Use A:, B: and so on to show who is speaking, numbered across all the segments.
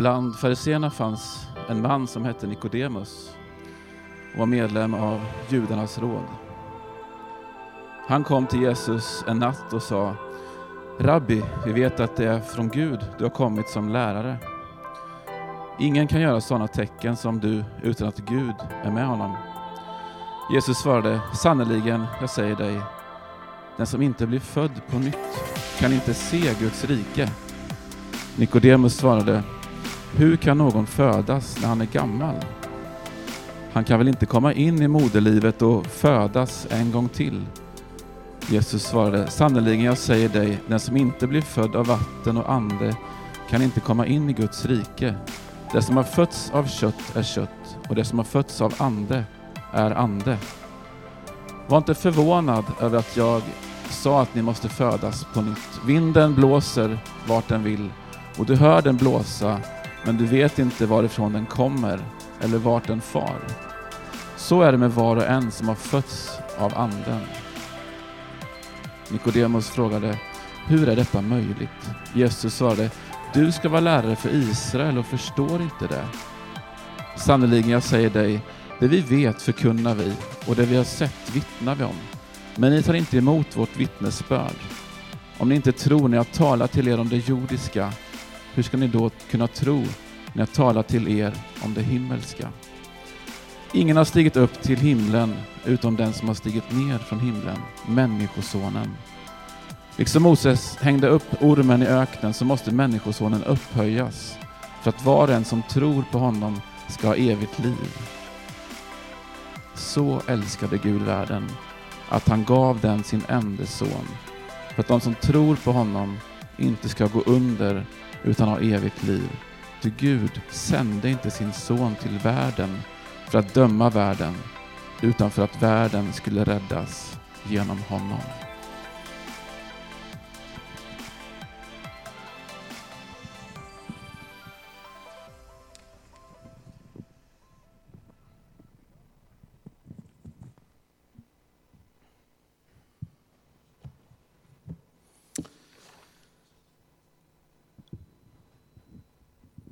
A: Bland fariseerna fanns en man som hette Nikodemus och var medlem av judarnas råd. Han kom till Jesus en natt och sa Rabbi, vi vet att det är från Gud du har kommit som lärare. Ingen kan göra sådana tecken som du utan att Gud är med honom. Jesus svarade, sannerligen, jag säger dig, den som inte blir född på nytt kan inte se Guds rike. Nikodemus svarade, hur kan någon födas när han är gammal? Han kan väl inte komma in i moderlivet och födas en gång till? Jesus svarade, sannerligen jag säger dig, den som inte blir född av vatten och ande kan inte komma in i Guds rike. Det som har fötts av kött är kött och det som har fötts av ande är ande. Var inte förvånad över att jag sa att ni måste födas på nytt. Vinden blåser vart den vill och du hör den blåsa men du vet inte varifrån den kommer eller vart den far. Så är det med var och en som har fötts av anden. Nikodemus frågade, hur är detta möjligt? Jesus svarade, du ska vara lärare för Israel och förstår inte det. Sannerligen, jag säger dig, det vi vet förkunnar vi och det vi har sett vittnar vi om. Men ni tar inte emot vårt vittnesbörd. Om ni inte tror när jag talar till er om det jordiska, hur ska ni då kunna tro när jag talar till er om det himmelska? Ingen har stigit upp till himlen utom den som har stigit ner från himlen, Människosonen. Liksom Moses hängde upp ormen i öknen så måste Människosonen upphöjas för att var och en som tror på honom ska ha evigt liv. Så älskade Gud världen att han gav den sin enda son för att de som tror på honom inte ska gå under utan ha evigt liv. Ty Gud sände inte sin son till världen för att döma världen utan för att världen skulle räddas genom honom.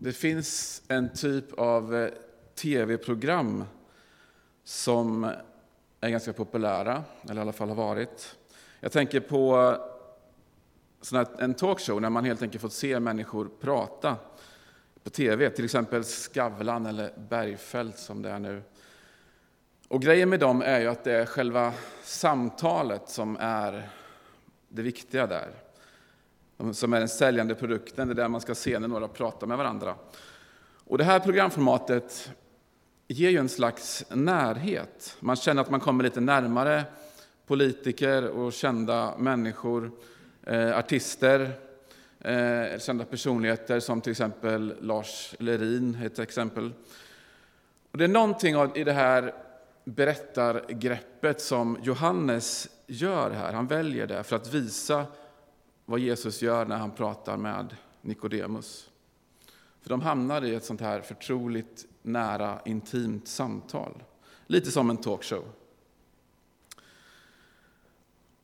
A: Det finns en typ av eh, tv-program som är ganska populära, eller i alla fall har varit. Jag tänker på eh, en talkshow när man helt enkelt fått se människor prata på tv, till exempel Skavlan eller Bergfeldt som det är nu. Och grejen med dem är ju att det är själva samtalet som är det viktiga där som är den säljande produkten. Det är där man ska se när några pratar med varandra. Och det här programformatet ger ju en slags närhet. Man känner att man kommer lite närmare politiker och kända människor, eh, artister, eh, kända personligheter som till exempel Lars Lerin, ett exempel. Och det är någonting i det här berättargreppet som Johannes gör här. Han väljer det för att visa vad Jesus gör när han pratar med Nikodemus. För de hamnar i ett sånt här förtroligt, nära, intimt samtal. Lite som en talkshow.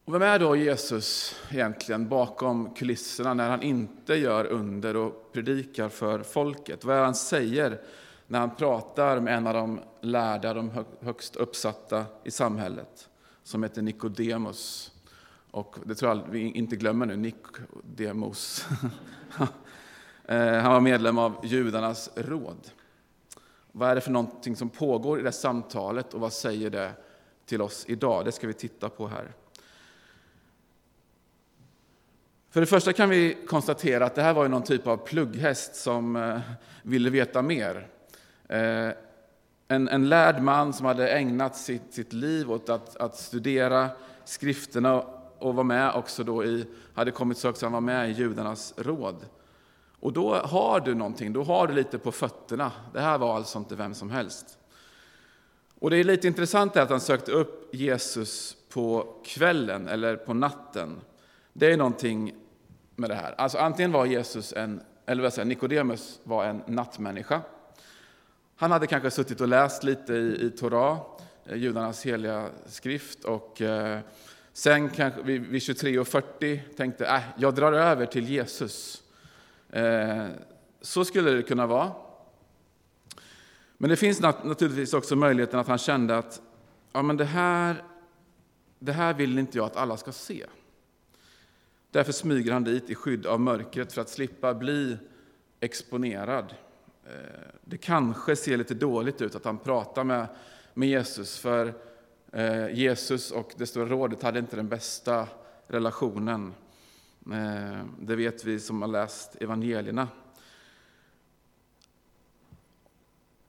A: Och vem är då Jesus egentligen bakom kulisserna när han inte gör under och predikar för folket? Vad är det han säger när han pratar med en av de lärda, de högst uppsatta i samhället, som heter Nikodemus? Och det tror jag vi inte glömmer nu, Nikodemos. Demos. Eh, han var medlem av judarnas råd. Vad är det för någonting som pågår i det samtalet och vad säger det till oss idag? Det ska vi titta på här. För det första kan vi konstatera att det här var någon typ av plugghäst som eh, ville veta mer. Eh, en, en lärd man som hade ägnat sitt, sitt liv åt att, att studera skrifterna och var med också då i, hade kommit så också han var med i judarnas råd. Och då har du någonting, då har du lite på fötterna. Det här var alltså inte vem som helst. Och det är lite intressant att han sökte upp Jesus på kvällen eller på natten. Det är någonting med det här. Alltså antingen var Jesus en, eller vad säger Nikodemus var en nattmänniska. Han hade kanske suttit och läst lite i, i Torah, eh, judarnas heliga skrift, och eh, Sen kanske vid 23.40 tänkte äh, jag drar över till Jesus. Eh, Så skulle det kunna vara. Men det finns naturligtvis också möjligheten att han kände att ja, men det, här, det här vill inte jag att alla ska se. Därför smyger han dit i skydd av mörkret för att slippa bli exponerad. Eh, det kanske ser lite dåligt ut att han pratar med, med Jesus, för Eh, Jesus och det stora rådet hade inte den bästa relationen. Eh, det vet vi som har läst evangelierna.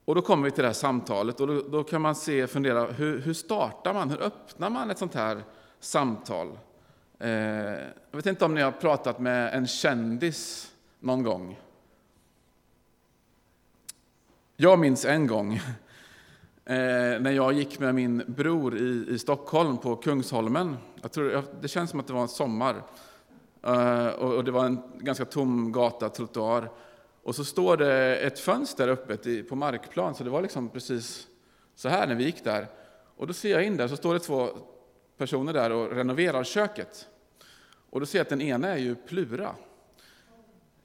A: Och då kommer vi till det här samtalet och då, då kan man se, fundera, hur, hur, startar man, hur öppnar man ett sånt här samtal? Eh, jag vet inte om ni har pratat med en kändis någon gång? Jag minns en gång eh, när jag gick med min bror i, i Stockholm på Kungsholmen. Jag tror, det känns som att det var en sommar. Eh, och, och, det var en ganska tom gata, trottoar. Och så står det ett fönster öppet i, på markplan, så det var liksom precis så här när vi gick där. Och då ser jag in där, så står det två personer där och renoverar köket. Och då ser jag att den ena är ju Plura.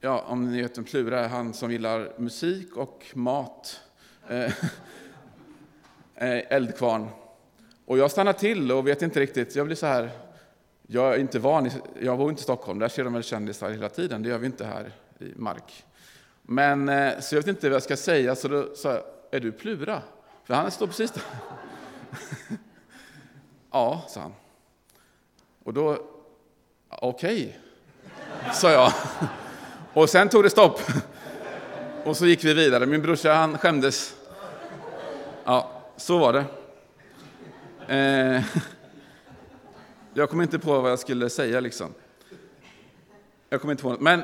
A: Ja, om ni vet vem Plura är, han som gillar musik och mat. Eh, Eh, eldkvarn. Och jag stannar till och vet inte riktigt, jag blir så här, jag är inte van, jag bor inte i Stockholm, där ser de väl kändisar hela tiden, det gör vi inte här i Mark. Men, eh, så jag vet inte vad jag ska säga, så då sa jag, är du Plura? För han står precis där. ja, sa han. Och då, okej, okay, sa jag. Och sen tog det stopp. Och så gick vi vidare. Min brorsa han skämdes. Ja, så var det. Eh, jag kom inte på vad jag skulle säga liksom. Jag kom inte på Men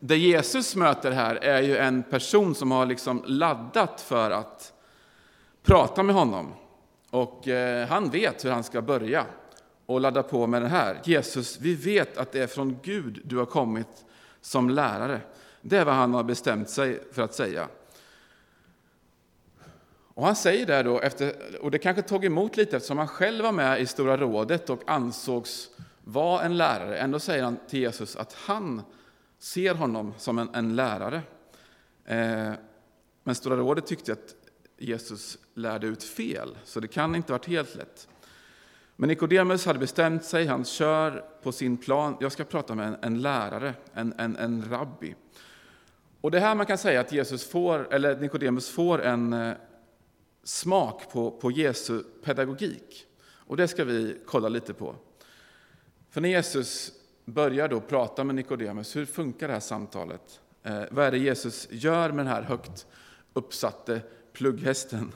A: det Jesus möter här är ju en person som har liksom laddat för att prata med honom. Och eh, han vet hur han ska börja och ladda på med det här. Jesus, vi vet att det är från Gud du har kommit som lärare. Det är vad han har bestämt sig för att säga. Och han säger det då, efter, och det kanske tog emot lite eftersom han själv var med i Stora rådet och ansågs vara en lärare. Ändå säger han till Jesus att han ser honom som en, en lärare. Eh, men Stora rådet tyckte att Jesus lärde ut fel, så det kan inte ha varit helt lätt. Men Nikodemus hade bestämt sig, han kör på sin plan. Jag ska prata med en, en lärare, en, en, en rabbi. Och det här man kan säga att Jesus får, eller Nikodemus får en eh, smak på, på Jesu pedagogik. Och det ska vi kolla lite på. För när Jesus börjar då prata med Nikodemus, hur funkar det här samtalet? Eh, vad är det Jesus gör med den här högt uppsatte plugghästen?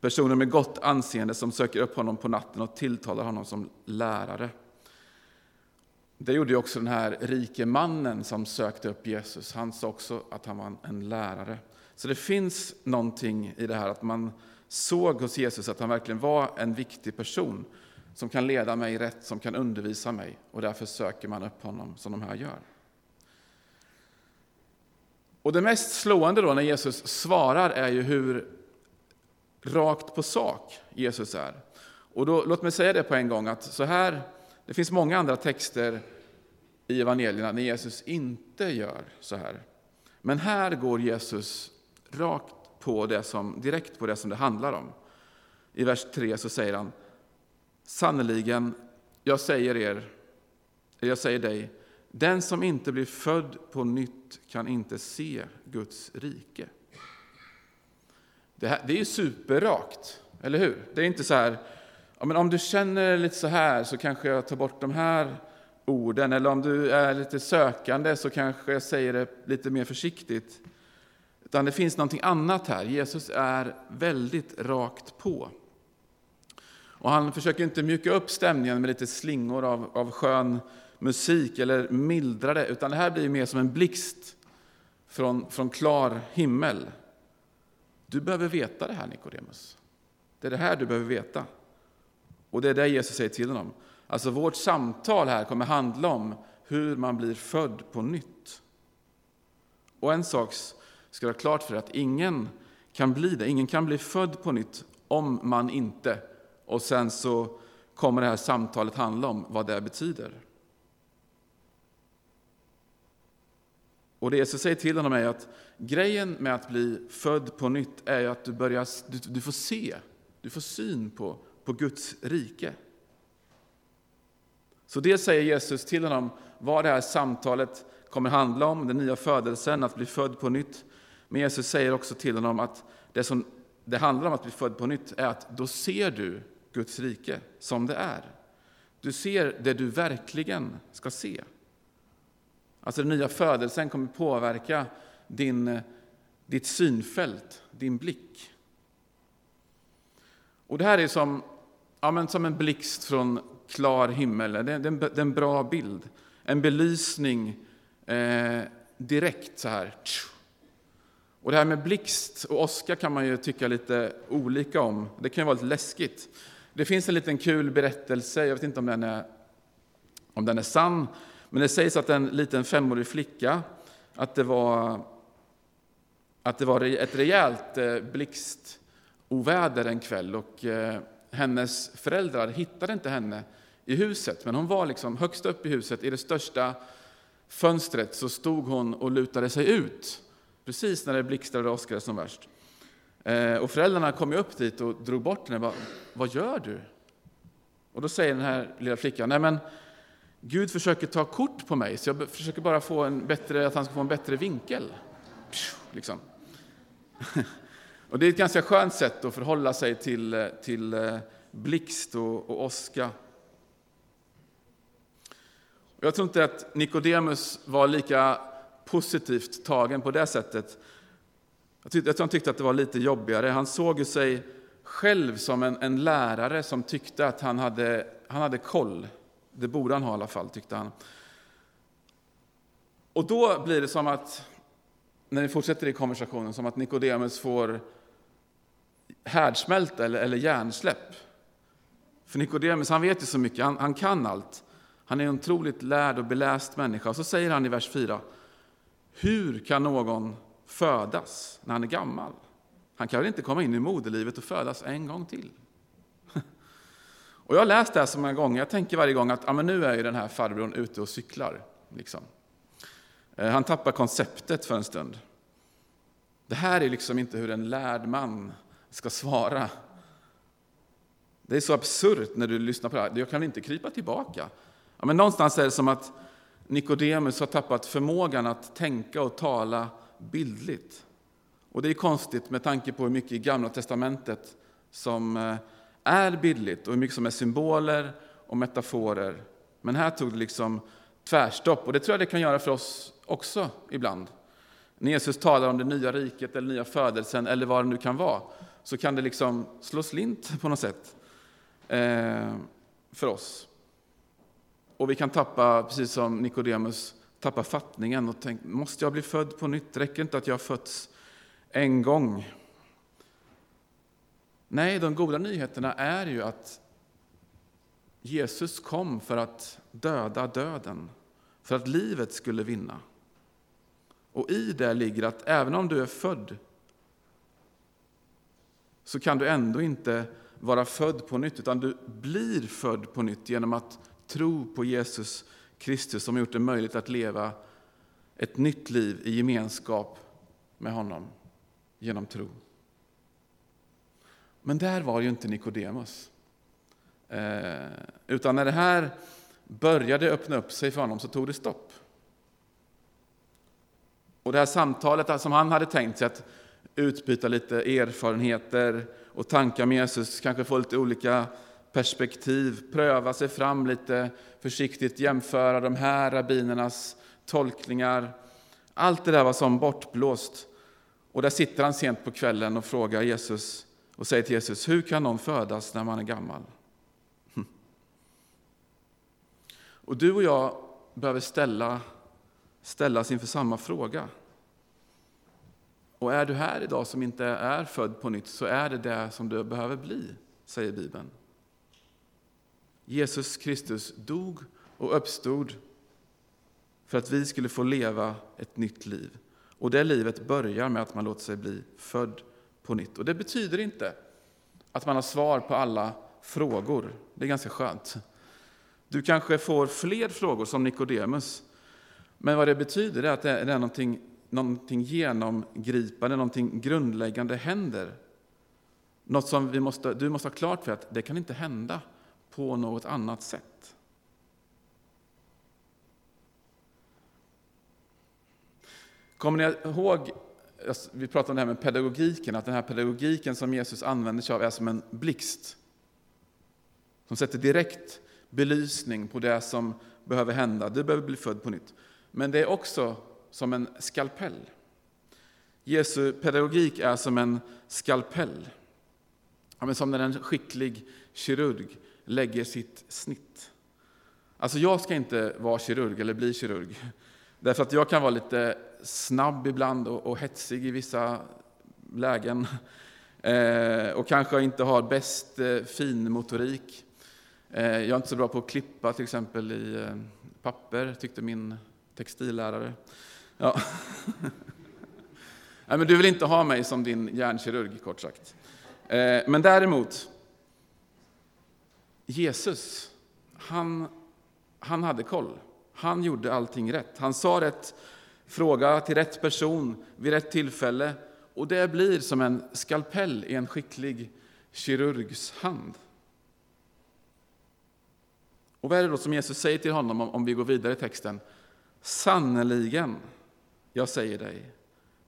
A: Personer med gott anseende som söker upp honom på natten och tilltalar honom som lärare. Det gjorde också den här rike mannen som sökte upp Jesus. Han sa också att han var en lärare. Så det finns någonting i det här att man såg hos Jesus att han verkligen var en viktig person som kan leda mig rätt, som kan undervisa mig. Och därför söker man upp honom som de här gör. Och det mest slående då när Jesus svarar är ju hur rakt på sak Jesus är. Och då, låt mig säga det på en gång att så här, det finns många andra texter i evangelierna när Jesus inte gör så här. Men här går Jesus rakt på det som, direkt på det som det handlar om. I vers 3 så säger han Sannerligen, jag säger er, jag säger dig, den som inte blir född på nytt kan inte se Guds rike. Det, här, det är ju superrakt, eller hur? Det är inte så här, ja, men om du känner lite så här så kanske jag tar bort de här orden, eller om du är lite sökande så kanske jag säger det lite mer försiktigt. Utan det finns någonting annat här. Jesus är väldigt rakt på. Och han försöker inte mjuka upp stämningen med lite slingor av, av skön musik eller mildra det, utan det här blir mer som en blixt från, från klar himmel. Du behöver veta det här, Nikodemus. Det är det här du behöver veta. Och det är det Jesus säger till honom. Alltså vårt samtal här kommer handla om hur man blir född på nytt. Och en sak ska du ha klart för dig, att ingen kan bli det. Ingen kan bli född på nytt om man inte... Och sen så kommer det här samtalet handla om vad det betyder. Och det Jesus säger till honom är att grejen med att bli född på nytt är att du, börjar, du, du får se, du får syn på, på Guds rike. Så det säger Jesus till honom vad det här samtalet kommer handla om, den nya födelsen, att bli född på nytt. Men Jesus säger också till honom att det som det handlar om att bli född på nytt är att då ser du Guds rike som det är. Du ser det du verkligen ska se. Alltså den nya födelsen kommer påverka din, ditt synfält, din blick. Och det här är som, ja, men som en blixt från klar himmel. Det är, en, det är en bra bild. En belysning eh, direkt så här. Och det här med blixt och åska kan man ju tycka lite olika om. Det kan ju vara lite läskigt. Det finns en liten kul berättelse, jag vet inte om den är, om den är sann, men det sägs att en liten femårig flicka, att det var, att det var ett rejält eh, blixtoväder en kväll och eh, hennes föräldrar hittade inte henne i huset, men hon var liksom högst upp i huset, i det största fönstret så stod hon och lutade sig ut, precis när det blixtrade och åskade som värst. Eh, och föräldrarna kom upp dit och drog bort henne. Vad, gör du? Och då säger den här lilla flickan, nej men Gud försöker ta kort på mig, så jag försöker bara få en bättre, att han ska få en bättre vinkel. Liksom. Och det är ett ganska skönt sätt att förhålla sig till, eh, till eh, blixt och, och åska. Jag tror inte att Nikodemus var lika positivt tagen på det sättet. Jag, tyckte, jag tror han tyckte att det var lite jobbigare. Han såg sig själv som en, en lärare som tyckte att han hade, han hade koll. Det borde han ha i alla fall, tyckte han. Och då blir det som att, när vi fortsätter i konversationen, som att Nikodemus får härdsmälta eller, eller hjärnsläpp. För Nikodemus, han vet ju så mycket, han, han kan allt. Han är en otroligt lärd och beläst människa. Och så säger han i vers 4, hur kan någon födas när han är gammal? Han kan väl inte komma in i moderlivet och födas en gång till? Och jag har läst det här så många gånger, jag tänker varje gång att ja, men nu är ju den här farbrorn ute och cyklar. Liksom. Eh, han tappar konceptet för en stund. Det här är liksom inte hur en lärd man ska svara. Det är så absurt när du lyssnar på det här. Jag kan inte krypa tillbaka. Ja, men någonstans är det som att Nikodemus har tappat förmågan att tänka och tala bildligt. Och det är konstigt med tanke på hur mycket i Gamla testamentet som eh, är bildligt och hur mycket som är symboler och metaforer. Men här tog det liksom tvärstopp och det tror jag det kan göra för oss också ibland. När Jesus talar om det nya riket eller nya födelsen eller vad det nu kan vara så kan det liksom slå slint på något sätt eh, för oss. Och vi kan tappa, precis som Nikodemus, tappa fattningen och tänka, måste jag bli född på nytt? Räcker inte att jag har fötts en gång? Nej, de goda nyheterna är ju att Jesus kom för att döda döden, för att livet skulle vinna. Och i det ligger att även om du är född så kan du ändå inte vara född på nytt, utan du blir född på nytt genom att tro på Jesus Kristus som gjort det möjligt att leva ett nytt liv i gemenskap med honom genom tro. Men där var ju inte Nikodemus. Eh, utan när det här började öppna upp sig för honom så tog det stopp. Och det här samtalet som han hade tänkt sig att utbyta lite erfarenheter och tankar med Jesus, kanske få lite olika perspektiv, pröva sig fram lite försiktigt, jämföra de här rabbinernas tolkningar. Allt det där var som bortblåst. Och där sitter han sent på kvällen och frågar Jesus och säger till Jesus, hur kan någon födas när man är gammal? Hm. Och du och jag behöver ställa, ställas inför samma fråga. Och är du här idag som inte är född på nytt så är det det som du behöver bli, säger Bibeln. Jesus Kristus dog och uppstod för att vi skulle få leva ett nytt liv. Och det livet börjar med att man låter sig bli född på nytt. Och det betyder inte att man har svar på alla frågor. Det är ganska skönt. Du kanske får fler frågor som Nikodemus. Men vad det betyder är att det är någonting, någonting genomgripande, någonting grundläggande händer. Något som vi måste, du måste ha klart för att det kan inte hända på något annat sätt. Kommer ni ihåg, alltså, vi pratade om det här med pedagogiken, att den här pedagogiken som Jesus använder sig av är som en blixt. Som sätter direkt belysning på det som behöver hända. Du behöver bli född på nytt. Men det är också som en skalpell. Jesu pedagogik är som en skalpell. Ja, men som när en skicklig kirurg lägger sitt snitt. Alltså jag ska inte vara kirurg eller bli kirurg. Därför att jag kan vara lite snabb ibland och, och hetsig i vissa lägen. Eh, och kanske inte har bäst eh, finmotorik. Eh, jag är inte så bra på att klippa till exempel i eh, papper, tyckte min textillärare. Ja. Nej, men du vill inte ha mig som din hjärnkirurg, kort sagt. Eh, men däremot, Jesus, han, han hade koll. Han gjorde allting rätt. Han sa rätt fråga till rätt person vid rätt tillfälle och det blir som en skalpell i en skicklig kirurgs hand. Och vad är det då som Jesus säger till honom om vi går vidare i texten? Sannerligen, jag säger dig,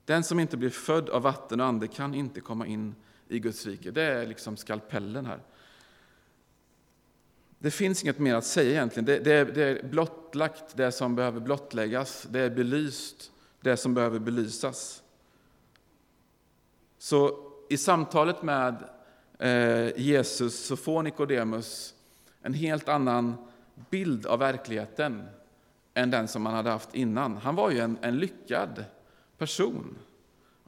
A: den som inte blir född av vatten och ande kan inte komma in i Guds rike. Det är liksom skalpellen här. Det finns inget mer att säga egentligen. Det, det, är, det är blottlagt, det som behöver blottläggas. Det är belyst, det som behöver belysas. Så i samtalet med eh, Jesus så får Nikodemus en helt annan bild av verkligheten än den som han hade haft innan. Han var ju en, en lyckad person.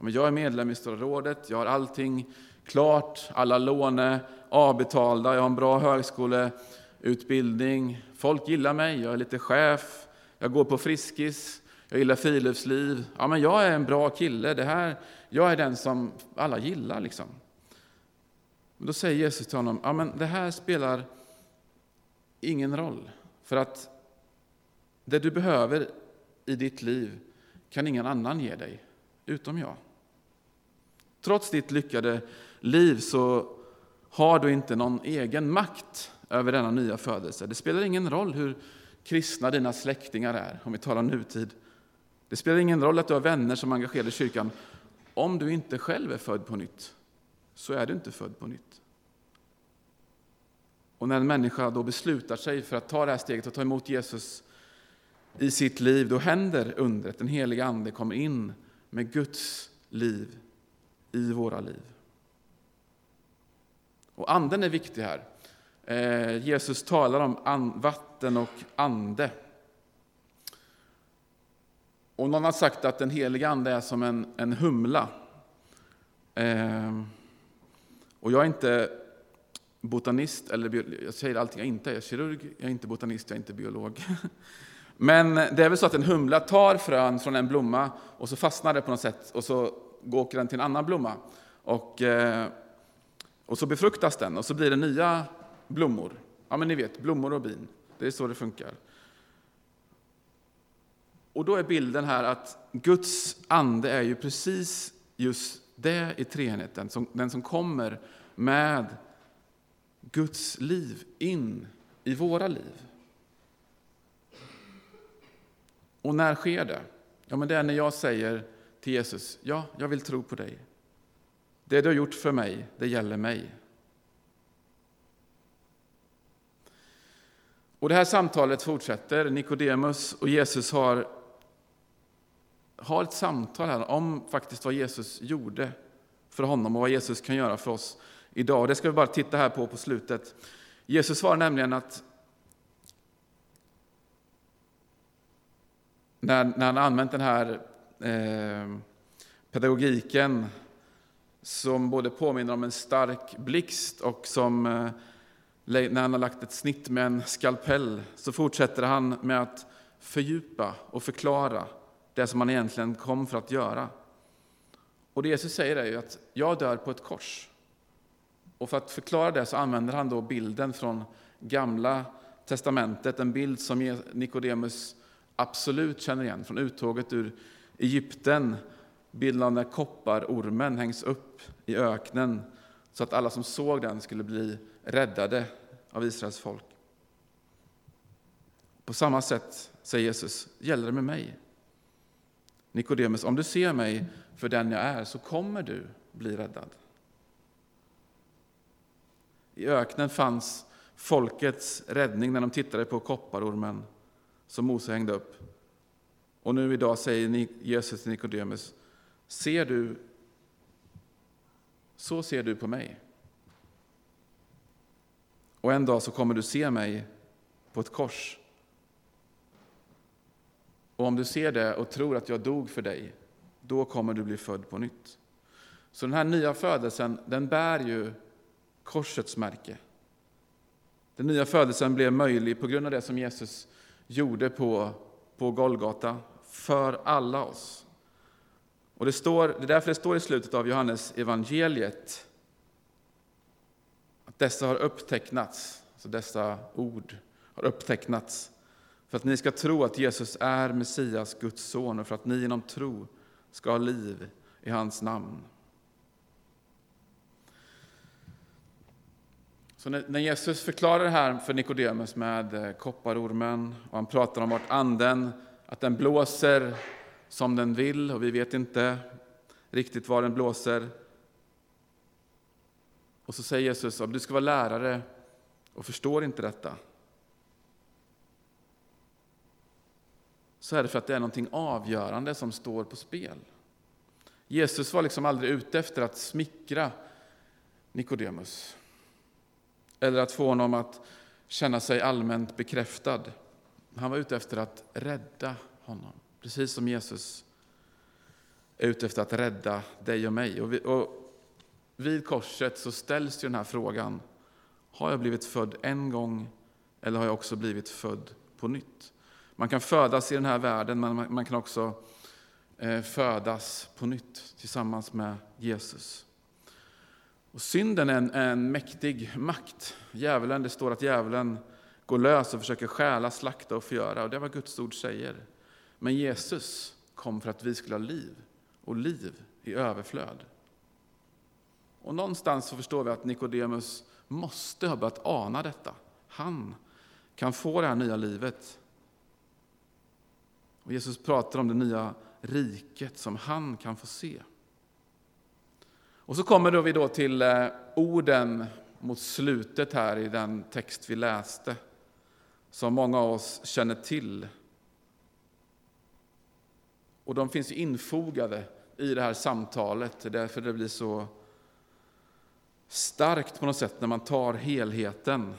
A: Jag är medlem i Stora rådet, jag har allting klart, alla lån är avbetalda, jag har en bra Utbildning, folk gillar mig, jag är lite chef, jag går på Friskis, jag gillar friluftsliv. Ja, men jag är en bra kille, det här, jag är den som alla gillar. Liksom. då säger Jesus till honom, ja, men det här spelar ingen roll. För att det du behöver i ditt liv kan ingen annan ge dig, utom jag. Trots ditt lyckade liv så har du inte någon egen makt över denna nya födelse. Det spelar ingen roll hur kristna dina släktingar är, om vi talar nutid. Det spelar ingen roll att du har vänner som är engagerade i kyrkan. Om du inte själv är född på nytt, så är du inte född på nytt. Och när en människa då beslutar sig för att ta det här steget och ta emot Jesus i sitt liv, då händer undret. Den heliga Ande kommer in med Guds liv i våra liv. Och anden är viktig här. Eh, Jesus talar om vatten och ande. Och någon har sagt att den heliga Ande är som en, en humla. Eh, och jag är inte botanist, eller jag säger allting jag inte är. Jag är kirurg, jag är inte botanist, jag är inte biolog. Men det är väl så att en humla tar frön från en blomma och så fastnar det på något sätt och så åker den till en annan blomma. Och, eh, och så befruktas den och så blir det nya blommor. Ja, men ni vet, blommor och bin. Det är så det funkar. Och då är bilden här att Guds ande är ju precis just det i treenigheten, den som kommer med Guds liv in i våra liv. Och när sker det? Ja, men det är när jag säger till Jesus, ja, jag vill tro på dig. Det du har gjort för mig, det gäller mig. Och det här samtalet fortsätter. Nikodemus och Jesus har, har ett samtal här om faktiskt vad Jesus gjorde för honom och vad Jesus kan göra för oss idag. Det ska vi bara titta här på på slutet. Jesus svarar nämligen att när, när han använt den här eh, pedagogiken som både påminner om en stark blixt och som eh, när han har lagt ett snitt med en skalpell så fortsätter han med att fördjupa och förklara det som han egentligen kom för att göra. Och det Jesus säger är ju att jag dör på ett kors. Och för att förklara det så använder han då bilden från Gamla testamentet, en bild som Nikodemus absolut känner igen från uttåget ur Egypten, bilden av när kopparormen hängs upp i öknen så att alla som såg den skulle bli räddade av Israels folk. På samma sätt, säger Jesus, gäller det med mig. Nikodemus, om du ser mig för den jag är så kommer du bli räddad. I öknen fanns folkets räddning när de tittade på kopparormen som Mose hängde upp. Och nu idag säger Jesus till Nikodemus, ser du, så ser du på mig. Och en dag så kommer du se mig på ett kors. Och om du ser det och tror att jag dog för dig, då kommer du bli född på nytt. Så den här nya födelsen, den bär ju korsets märke. Den nya födelsen blev möjlig på grund av det som Jesus gjorde på, på Golgata för alla oss. Och det, står, det är därför det står i slutet av Johannes evangeliet att dessa har upptecknats, alltså dessa ord har upptecknats för att ni ska tro att Jesus är Messias, Guds son och för att ni genom tro ska ha liv i hans namn. Så när Jesus förklarar det här för Nikodemus med eh, kopparormen och han pratar om vart anden, att den blåser som den vill och vi vet inte riktigt var den blåser. Och så säger Jesus att du ska vara lärare och förstår inte detta. Så är det för att det är någonting avgörande som står på spel. Jesus var liksom aldrig ute efter att smickra Nikodemus eller att få honom att känna sig allmänt bekräftad. Han var ute efter att rädda honom, precis som Jesus är ute efter att rädda dig och mig. Och, vi, och vid korset så ställs den här frågan, har jag blivit född en gång eller har jag också blivit född på nytt? Man kan födas i den här världen, men man kan också eh, födas på nytt tillsammans med Jesus. Och synden är en, en mäktig makt. Djävulen, det står att djävulen går lös och försöker stjäla, slakta och förgöra. Och det är vad Guds ord säger. Men Jesus kom för att vi skulle ha liv, och liv i överflöd. Och någonstans så förstår vi att Nikodemus måste ha börjat ana detta. Han kan få det här nya livet. Och Jesus pratar om det nya riket som han kan få se. Och så kommer då vi då till eh, orden mot slutet här i den text vi läste, som många av oss känner till. Och de finns infogade i det här samtalet, det är därför det blir så starkt på något sätt när man tar helheten.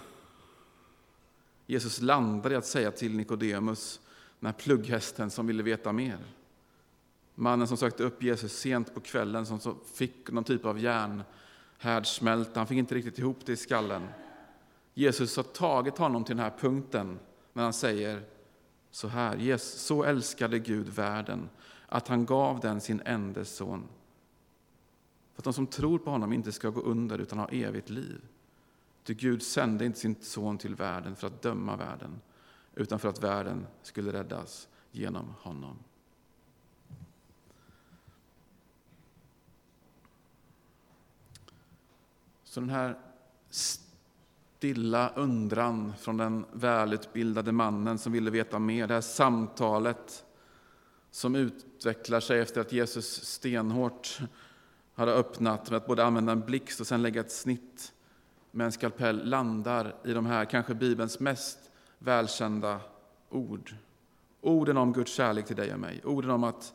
A: Jesus landar i att säga till Nikodemus, den här plugghästen som ville veta mer. Mannen som sökte upp Jesus sent på kvällen, som fick någon typ av järnhärdsmälta. Han fick inte riktigt ihop det i skallen. Jesus har tagit honom till den här punkten när han säger så här. Jesus, så älskade Gud världen att han gav den sin enda son. För att de som tror på honom inte ska gå under utan ha evigt liv. Ty Gud sände inte sin son till världen för att döma världen utan för att världen skulle räddas genom honom. Så den här stilla undran från den välutbildade mannen som ville veta mer, det här samtalet som utvecklar sig efter att Jesus stenhårt hade öppnat med att både använda en blixt och sen lägga ett snitt med en skalpell, landar i de här kanske Bibelns mest välkända ord. Orden om Guds kärlek till dig och mig, orden om, att,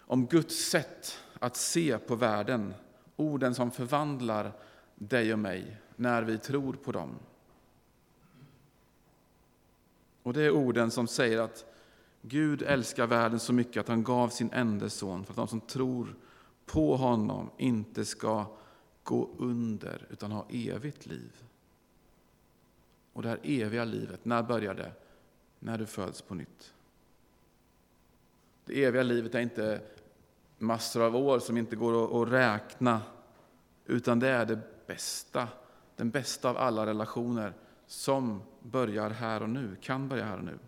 A: om Guds sätt att se på världen, orden som förvandlar dig och mig när vi tror på dem. Och det är orden som säger att Gud älskar världen så mycket att han gav sin enda son för att de som tror på honom inte ska gå under utan ha evigt liv. Och det här eviga livet, när börjar det? När du föds på nytt. Det eviga livet är inte massor av år som inte går att räkna, utan det är det bästa, den bästa av alla relationer som börjar här och nu, kan börja här och nu.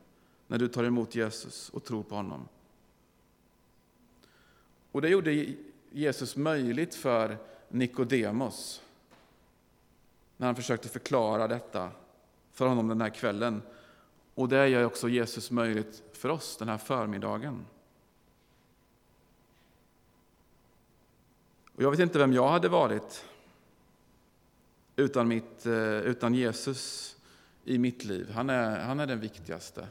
A: när du tar emot Jesus och tror på honom. Och det gjorde Jesus möjligt för Nikodemos när han försökte förklara detta för honom den här kvällen. Och det gör också Jesus möjligt för oss den här förmiddagen. Och jag vet inte vem jag hade varit utan, mitt, eh, utan Jesus i mitt liv. Han är, han är den viktigaste.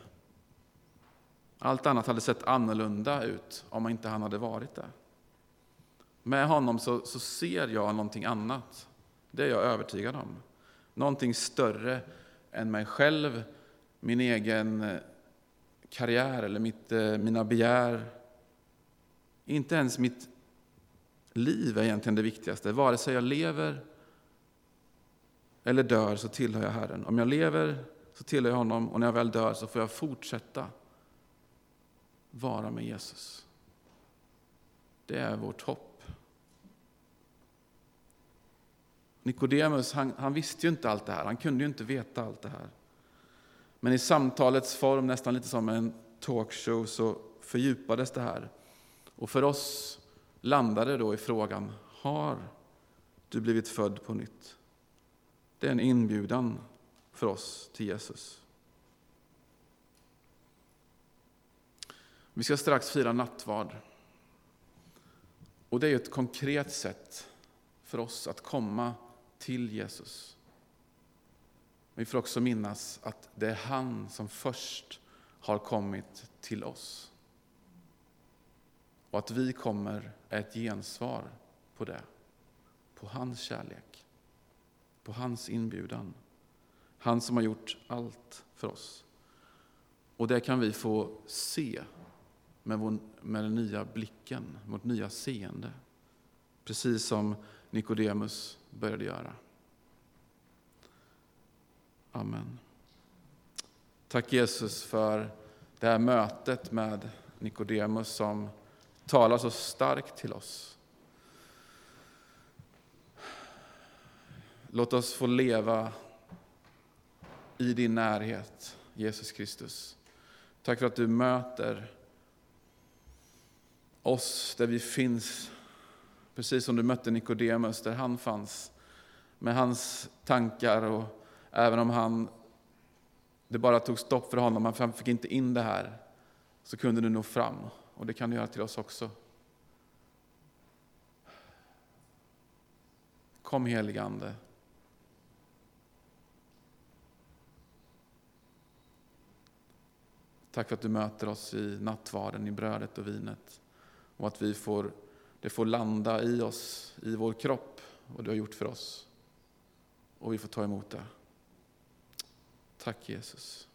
A: Allt annat hade sett annorlunda ut om inte han hade varit där. Med honom så, så ser jag någonting annat. Det är jag övertygad om. Någonting större än mig själv, min egen eh, karriär eller mitt, eh, mina begär. Inte ens mitt liv är egentligen det viktigaste. Vare sig jag lever eller dör så tillhör jag Herren. Om jag lever så tillhör jag honom och när jag väl dör så får jag fortsätta vara med Jesus. Det är vårt hopp. Nikodemus han, han, visste ju inte allt det här, han kunde ju inte veta allt det här. Men i samtalets form, nästan lite som en talkshow, så fördjupades det här. Och för oss landade då i frågan, har du blivit född på nytt? Det är en inbjudan för oss till Jesus. Vi ska strax fira nattvard. Och det är ett konkret sätt för oss att komma till Jesus. Vi får också minnas att det är han som först har kommit till oss. Och att vi kommer är ett gensvar på det, på hans kärlek, på hans inbjudan. Han som har gjort allt för oss. Och det kan vi få se med, vår, med den nya blicken, vårt nya seende. Precis som Nikodemus började göra. Amen. Tack Jesus för det här mötet med Nikodemus som talar så starkt till oss. Låt oss få leva i din närhet, Jesus Kristus. Tack för att du möter oss där vi finns, precis som du mötte Nikodemus där han fanns, med hans tankar och även om han, det bara tog stopp för honom, han fick inte in det här, så kunde du nå fram och det kan du göra till oss också. Kom helige Ande. Tack för att du möter oss i nattvarden, i brödet och vinet. Och att vi får, det får landa i oss, i vår kropp, vad du har gjort för oss. Och vi får ta emot det. Tack Jesus.